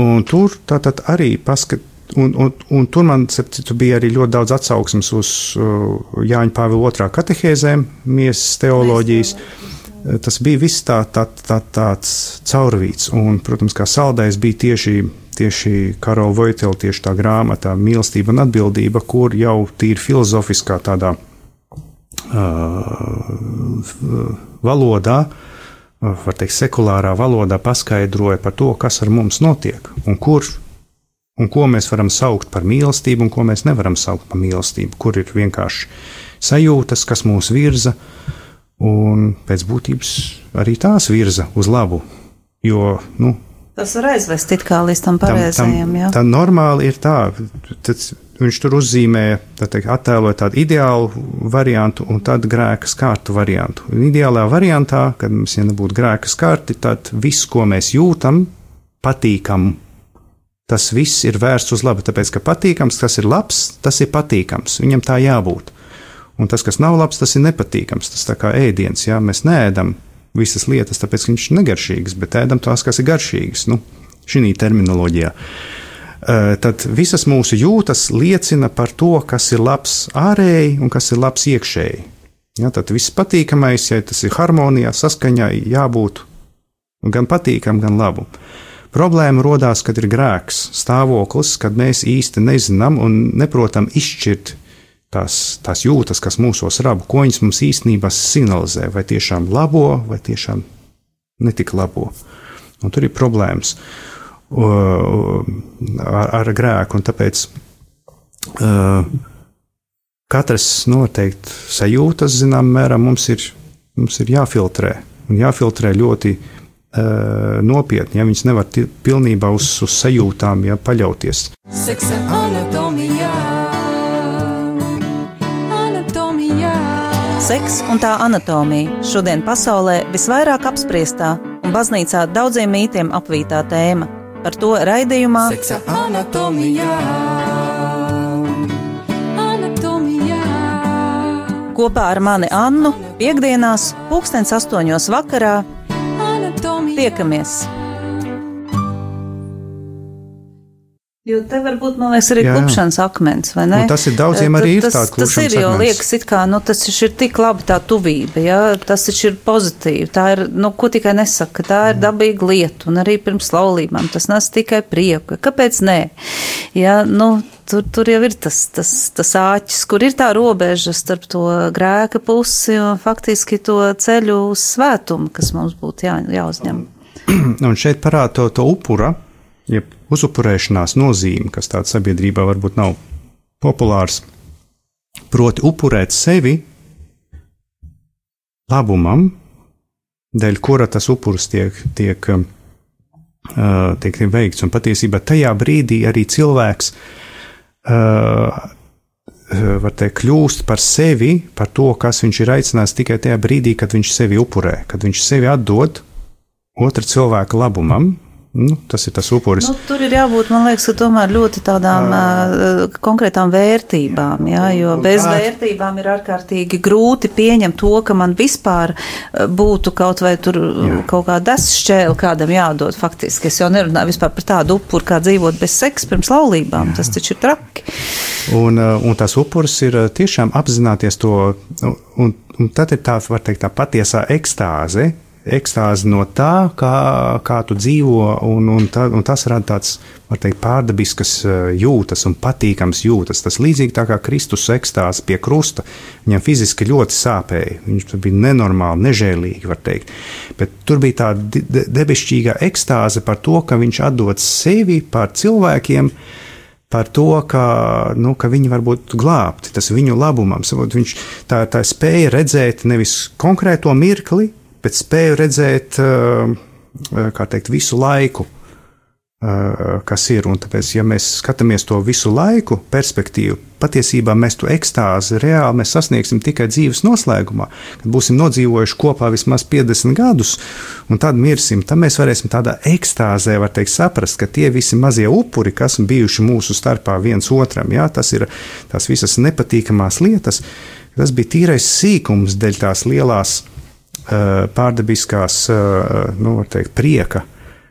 Un tur tātad arī paskat. Un, un, un tur man citu, bija arī ļoti daudz atsauksmes uz uh, Jāņa Pāvila otrā katehēzēm, miesas teoloģijas. Uh, Tas bija viss tā, tā, tā, tāds caurvīts. Un, protams, kā saldējs bija tieši, tieši Karola Voitela, tieši tā grāmata Mīlestība un atbildība, kur jau tīri filozofiskā tādā uh, valodā, uh, var teikt, sekulārā valodā paskaidroja par to, kas ar mums notiek un kur. Un ko mēs varam saukt par mīlestību, un ko mēs nevaram saukt par mīlestību, kur ir vienkārši sajūtas, kas mūs virza, un pēc būtības arī tās virza uz labu. Jo, nu, Tas var aizvest līdz tam pareizajam, jā. tā normāli ir tā. Tad viņš tur uzzīmē, tā teikt, attēlo tādu ideālu variantu un tad grēka skārtu variantu. Un ideālā variantā, kad mums ja nebūtu grēka skārti, tad viss, ko mēs jūtam, patīkam. Tas viss ir vērsts uz labu, tāpēc, ka patīkams, tas ir labs, tas ir patīkams. Viņam tā jābūt. Un tas, kas nav labs, tas ir nepatīkams. Tas kā ēdiens, jā, mēs neēdam visas lietas, tāpēc viņš ir negaršīgs, bet ēdam tās, kas ir garšīgas. Nu, šī terminoloģijā. Eh, Tad visas mūsu jūtas liecina par to, kas ir labs ārēji un kas ir labs iekšēji. Ja, tad viss patīkamais, ja tas ir harmonijā, saskaņā, jābūt gan patīkam, gan labu. Problēma radās, kad ir grēks, stāvoklis, kad mēs īsti nezinām un neprotam izšķirt tās, tās jūtas, kas mūsos rabu, ko viņas mums īstenībā signalizē, vai tiešām labo, vai tiešām netik labo. Un tur ir problēmas ar, ar grēku, un tāpēc katrs noteikti sajūtas, zinām, mērā mums ir, mums ir jāfiltrē, un jāfiltrē ļoti nopietni, ja viņas nevar pilnībā uz, uz sajūtām ja, paļauties. Seksa. Anatomijā. Seks un tā anatomija šodien pasaulē visvairāk apspriestā un baznīcā daudziem mītiem apvītā tēma. Par to raidījumā Seksa anatomijā. Anatomijā. kopā ar mani Annu piekdienās, pulkstens astoņos vakarā Anatomijā. tiekamies. Jo te varbūt, man liekas, arī Jā, jā. klupšanas akmens, vai ne? Un tas ir daudziem Eh, arī ir tas, tāds Tas ir, klupšanas jo akmens. liekas, it kā, nu, tas ir tik labi tā tuvība, jā, tas ir pozitīvi, tā ir, nu, ko tikai nesaka, tā ir dabīga lieta, un arī pirms laulībām tas nes tikai prieku. Kāpēc nē? Jā, nu, tur, tur jau ir tas, tas, tas āķis, kur ir tā robeža starp to grēka pusi un faktiski to ceļu uz svētumu, kas mums būtu jā, jāuzņem. Un šeit parāda to, to upura, jeb uzupurēšanās nozīme, kas tādā sabiedrībā varbūt nav populārs. Proti, upurēt sevi labumam, dēļ kura tas upuris tiek, tiek, um, uh, tiek veikts. Un patiesībā tajā brīdī arī cilvēks uh, var teikt, kļūst par sevi, par to, kas viņš ir aicināts tikai tajā brīdī, kad viņš sevi upurē, kad viņš sevi atdod otra cilvēka labumam, Nu, tas ir tas upuris. Nu, tur ir jābūt, man liekas, tomēr ļoti tādām uh, konkrētām vērtībām, jā, jo bez vērtībām ir ārkārtīgi grūti pieņemt to, ka man vispār uh, būtu kaut vai tur jā. kaut kā desšķēle kādam jādod faktiski. Es jau nerunāju vispār par tādu upuru, kā dzīvot bez seksa pirms laulībām. Jā. Tas taču ir traki. Un, uh, un tas upuris ir tiešām apzināties to, un, un tad ir tā, var teikt, tā patiesā ekstāze ekstāzi no tā, kā, kā tu dzīvo, un, un, tā, un tas rada tāds, var teikt, pārdabiskas eh, jūtas un patīkams jūtas. Tas līdzīgi tā kā Kristus ekstāzi pie krusta, viņam fiziski ļoti sāpēja, viņš bija nenormāli, nežēlīgi, var teikt, bet tur bija tā de debesšķīgā ekstāze par to, ka viņš atdod sevi par cilvēkiem, par to, ka, nu, ka viņi var būt glābti, tas viņu labumam. Viņš tā, tā spēja redzēt nevis konkrēto mirkli, bet spēju redzēt, eh, kā teikt, visu laiku, eh, kas ir. Un tāpēc, ja mēs skatāmies to visu laiku perspektīvu, patiesībā mēs to ekstāzi reāli sasniegsim tikai dzīves noslēgumā, kad būsim nodzīvojuši kopā vismaz 50 gadus, un tad mirsim. Tad mēs varēsim tādā ekstāzē, var teikt, saprast, ka tie visi mazie upuri, kas bijuši mūsu starpā viens otram, jā, tas ir tās visas nepatīkamās lietas. Tas bija tīrais sīkums dēļ tās lielās pārdabiskās, eh, nu, teikt, prieka,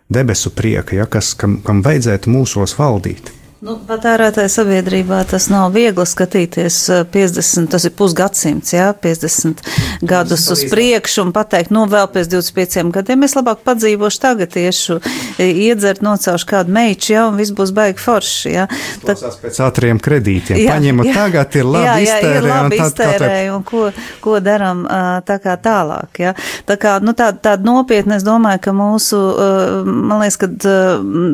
debesu prieka, ja, kas, kam, kam vajadzētu mūsos valdīt. Nu, patērētāja sabiedrībā tas nav viegli skatīties 50, tas ir pusgadsimts, jā, 50 gadus uz priekšu un pateikt, nu, vēl pēc 25 gadiem es labāk padzīvošu tagad tiešu, iedzert, nocaušu kādu meiču, jā, un viss būs baigi forši, jā. Tad, pēc ātriem kredītiem. Jā, Paņemu jā, tagad, ir labi jā, jā, iztērē. Ir labi un iztērē, un ko, ko daram tā kā tālāk, jā. Tā kā, nu, tā, tāda nopietna, es domāju, ka mūsu, man liekas, ka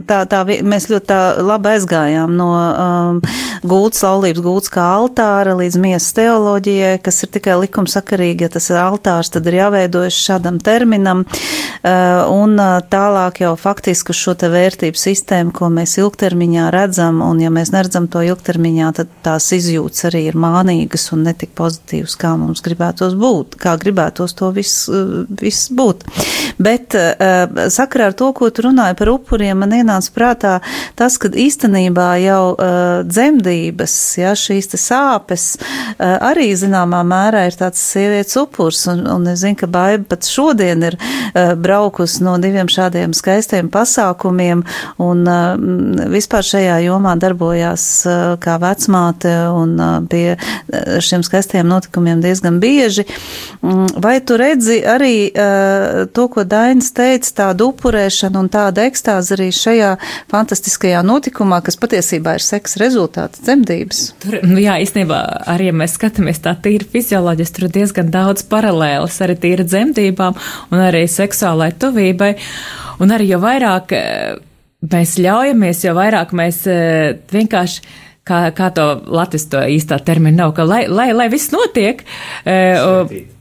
tā, tā, mēs ļoti tā labi aizgājām gājām no um, gultas laulības gultas kā altāra līdz miesas teoloģijai, kas ir tikai likumsakarīgi, ja tas ir altārs, tad ir jāveidojas šādam terminam, uh, un uh, tālāk jau faktiski uz šo te vērtību sistēmu, ko mēs ilgtermiņā redzam, un ja mēs neredzam to ilgtermiņā, tad tās izjūtas arī ir mānīgas un netik pozitīvas, kā mums gribētos būt, kā gribētos to viss uh, vis būt. Bet uh, sakarā ar to, ko tu runāji par upuriem, man ienāca prātā tas, ka īstenībā īstenībā jau uh, dzemdības, ja šīs sāpes uh, arī zināmā mērā ir tāds sievietes upurs, un, un es zinu, ka baiba pat šodien ir uh, braukus no diviem šādiem skaistiem pasākumiem, un uh, vispār šajā jomā darbojās uh, kā vecmāte un uh, pie šiem skaistiem notikumiem diezgan bieži. Um, vai tu redzi arī uh, to, ko Dainis teica, tādu upurēšanu un tādu ekstāzi arī šajā fantastiskajā notikumā, kas patiesībā patiesībā ir seksa rezultāts dzemdības. Tur, nu jā, īstenībā arī, ja mēs skatāmies tā tīri fizioloģiski, tur ir diezgan daudz paralēlas arī tīra dzemdībām un arī seksuālai tuvībai. Un arī jo vairāk eh, mēs ļaujamies, jo vairāk mēs eh, vienkārši kā, kā to Latvijas to īstā termina nav, ka lai, lai, lai viss notiek. Svētīt.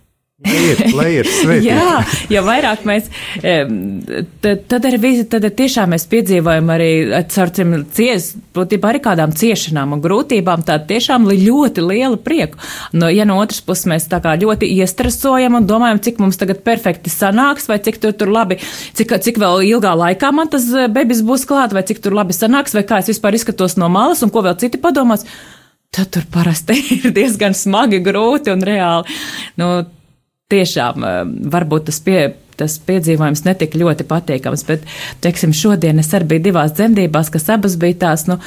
Lai ir svētība. Jā, jo vairāk mēs, tad, tad arī tad tiešām mēs piedzīvojam arī caur tiem cies, būtībā arī kādām ciešanām un grūtībām, tā tiešām ļoti liela prieku. No, ja no otras puses mēs tā kā ļoti iestresojam un domājam, cik mums tagad perfekti sanāks, vai cik tur, tur labi, cik, cik vēl ilgā laikā man tas eh, bebis būs klāt, vai cik tur labi sanāks, vai kā es vispār izskatos no malas un ko vēl citi padomās tad tur parasti ir diezgan smagi, grūti un reāli. Nu, tiešām eh, varbūt tas pie, tas piedzīvojums netika ļoti patīkams, bet, teiksim, šodien es arī biju divās dzemdībās, kas abas bija tās, nu,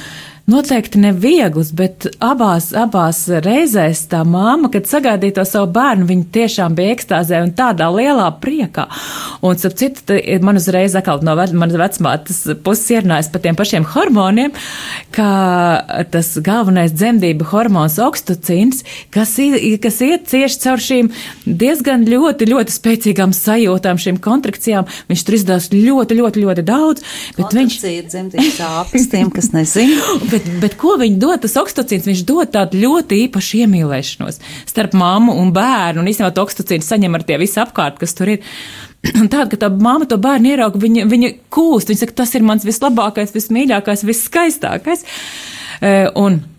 Noteikti neviegls, bet abās, abās reizēs tā māma, kad sagaidīja to savu bērnu, viņa tiešām bija ekstāzē un tādā lielā priekā. Un, ap citu, man uzreiz atkal no manas vecmātes puses ierunājas par tiem pašiem hormoniem, ka tas galvenais dzemdību hormons okstocīns, kas, kas iet cieši caur šīm diezgan ļoti, ļoti spēcīgām sajūtām, šīm kontrakcijām, viņš tur izdās ļoti, ļoti, ļoti daudz. Bet viņš ir dzemdības āpes tiem, kas nezina. Bet, bet ko viņi dod? Tas okstocīns, viņš dod tādu ļoti īpašu iemīlēšanos starp mammu un bērnu, un īstenībā to okstocīnu saņem ar tie visi apkārt, kas tur ir. Un tāda, ka tā māma to bērnu ierauga, viņa, viņa kūst, viņa saka, tas ir mans vislabākais, vismīļākais, visskaistākais. E, un Un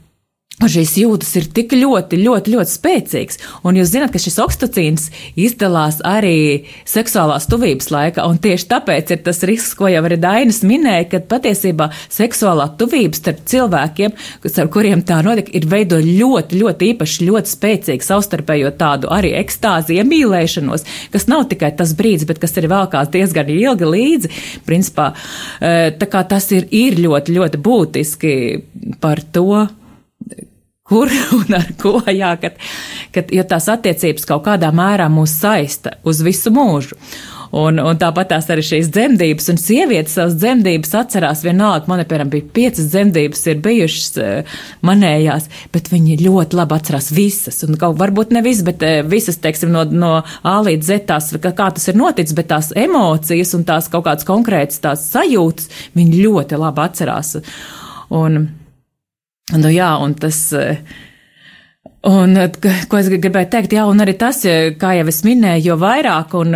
šīs jūtas ir tik ļoti, ļoti, ļoti spēcīgas. Un jūs zināt, ka šis oksitocīns izdalās arī seksuālās tuvības laikā. Un tieši tāpēc ir tas risks, ko jau arī Dainis minēja, ka patiesībā seksuālā tuvība starp cilvēkiem, ar kuriem tā notiek, ir veido ļoti, ļoti īpaši, ļoti spēcīgu savstarpējo tādu arī ekstāzi, iemīlēšanos, kas nav tikai tas brīdis, bet kas ir vēlkās diezgan ilgi līdzi. Principā, eh, tā kā tas ir, ir ļoti, ļoti būtiski par to kur un ar ko, jā, kad, kad, jo tās attiecības kaut kādā mērā mūs saista uz visu mūžu. Un, un tāpat tās arī šīs dzemdības, un sievietes savas dzemdības atcerās vienalga. Man, piemēram, bija piecas dzemdības, ir bijušas uh, manējās, bet viņi ļoti labi atcerās visas. Un kaut varbūt ne visas, bet uh, visas, teiksim, no, no A līdz Z tās, kā, kā tas ir noticis, bet tās emocijas un tās kaut kādas konkrētas tās sajūtas, viņi ļoti labi atcerās. Un, Nu, jā, un tas. Un, ko es gribēju teikt, jā, un arī tas, kā jau es minēju, jo vairāk un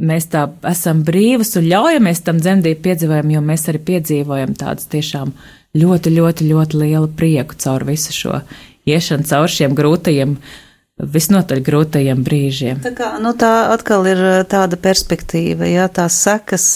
mēs tā esam brīvas un ļaujamies tam dzemdību piedzīvojumam, jo mēs arī piedzīvojam tādus tiešām ļoti, ļoti, ļoti lielu prieku caur visu šo iešanu, caur šiem grūtajiem uh, visnotaļ grūtajiem brīžiem. Tā, kā, nu, tā atkal ir tāda perspektīva, jā, tās sekas,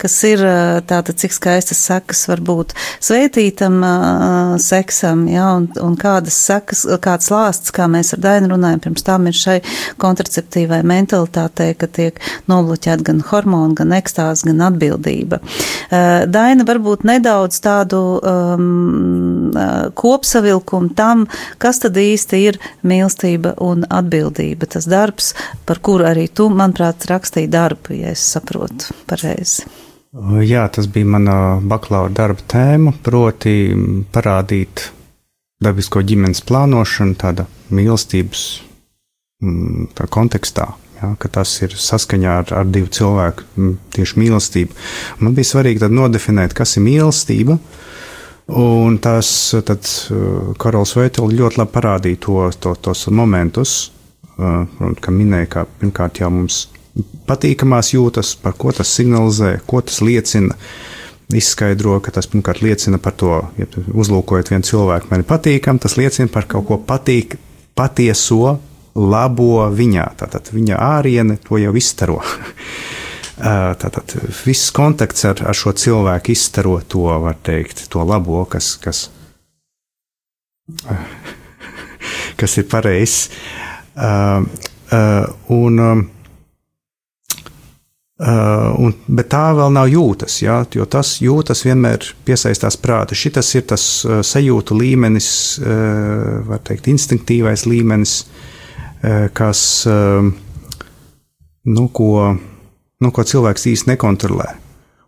kas ir tāda, cik skaistas sekas var būt sveitītam uh, seksam, jā, un, un kādas sekas, kāds lāsts, kā mēs ar Dainu runājam, pirms tam ir šai kontraceptīvai mentalitātei, ka tiek nobloķēt gan hormoni, gan ekstāzi, gan atbildība. Uh, Daina varbūt nedaudz tādu um, kopsavilkumu tam, kas tad īsti ir mīlestība un atbildība. Tas darbs, par kuru arī tu, manuprāt, rakstīji darbu, ja es saprotu pareizi. Jā, tas bija mana bakalaura darba tēma, proti parādīt dabisko ģimenes plānošanu, tāda mīlestības tā kontekstā. Ja, tas ir saskaņā ar, ar divu cilvēku tieši mīlestību. Man bija svarīgi nodefinēt, kas ir mīlestība, uh, Un tas tad uh, Karols Veitels ļoti labi parādīja to, to, tos momentus, uh, kā minēja, ka pirmkārt jau mums patīkamās jūtas, par ko tas signalizē, ko tas liecina. Izskaidro, ka tas pirmkārt liecina par to, ja uzlūkojot vienu cilvēku, man ir patīkami, tas liecina par kaut ko patīk, patieso, labo viņā. Tātad viņa āriene to jau izstaro. Tātad viss kontakts ar, ar šo cilvēku izstaro to, var teikt, to labo, kas, kas, kas ir pareizs. Uh, uh, un, uh, un, bet tā vēl nav jūtas, ja, jo tas jūtas vienmēr piesaistās prāta. Šis ir tas sajūtu līmenis, var teikt, instinktīvais līmenis, kas, nu, ko nu, ko cilvēks īsti nekontrolē.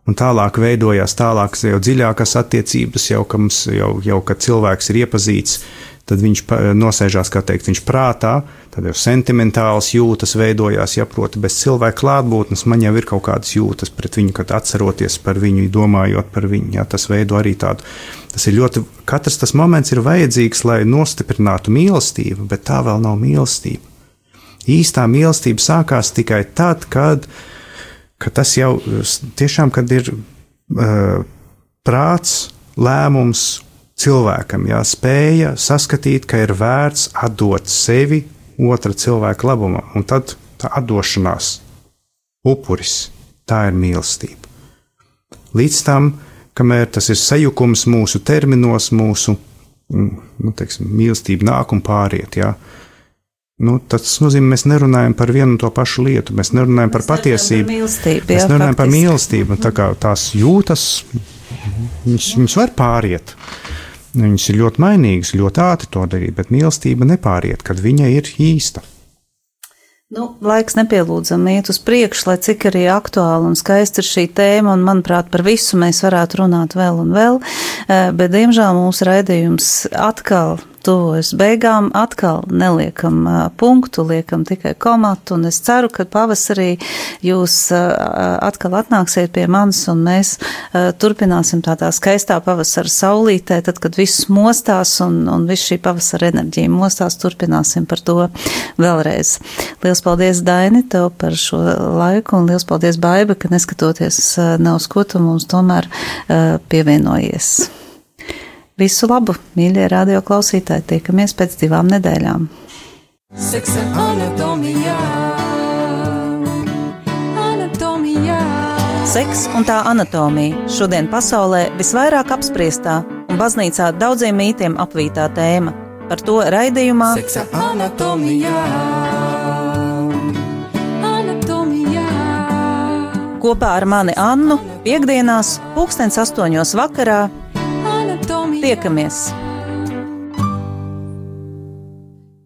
Un tālāk veidojās tālākas, jau dziļākas attiecības, jau, mums, jau, jau kad cilvēks ir iepazīts, tad viņš nosēžās, kā teikt, viņš prātā, tad jau sentimentāls jūtas veidojās, ja proti, bez cilvēka klātbūtnes man jau ir kaut kādas jūtas pret viņu, kad atceroties par viņu, domājot par viņu. Jā, tas veido arī tādu. Tas ir ļoti, katrs tas moments ir vajadzīgs, lai nostiprinātu mīlestību, bet tā vēl nav mīlestība. Īstā mīlestība sākās tikai tad, kad ka tas jau tiešām ir uh, prāts, lēmums cilvēkam, jā, spēja saskatīt, ka ir vērts atdot sevi otra cilvēka labumam, un tad tā atdošanās, upuris, tā ir mīlestība. Līdz tam, kamēr tas ir sajukums mūsu terminos, mūsu mm, nu, teiksim, mīlestība nāk un pāriet. Jā. Nu, tas nozīmē, mēs nerunājam par vienu un to pašu lietu. Mēs nerunājam mēs par patiesību. Par mīlestību, mēs jā, nerunājam faktiski. par mīlestību. Tā kā tās jūtas, viņas, viņas var pāriet. Viņas ir ļoti mainīgas, ļoti ātri to darīt, bet mīlestība nepāriet, kad viņa ir īsta. Nu, laiks nepielūdzam iet uz priekšu, lai cik arī aktuāli un skaisti ir šī tēma, un manuprāt, par visu mēs varētu runāt vēl un vēl, eh, bet diemžēl mūsu raidījums atkal tuvojas beigām, atkal neliekam punktu, liekam tikai komatu, un es ceru, ka pavasarī jūs atkal atnāksiet pie manis, un mēs turpināsim tādā skaistā pavasara saulītē, tad, kad viss mostās un, un viss šī pavasara enerģija mostās, turpināsim par to vēlreiz. Liels paldies, Daini, tev par šo laiku, un liels paldies, Baiba, ka neskatoties nav tu mums tomēr pievienojies. Visu labu, mīļie radio klausītāji, tiekamies pēc divām nedēļām. Seksa anatomijā. Anatomijā. Seks un tā anatomija šodien pasaulē visvairāk apspriestā un baznīcā daudziem mītiem apvītā tēma. Par to raidījumā Seksa anatomijā. Anatomijā. kopā ar mani Annu piekdienās, pulkstens astoņos vakarā Anatomijā. tiekamies!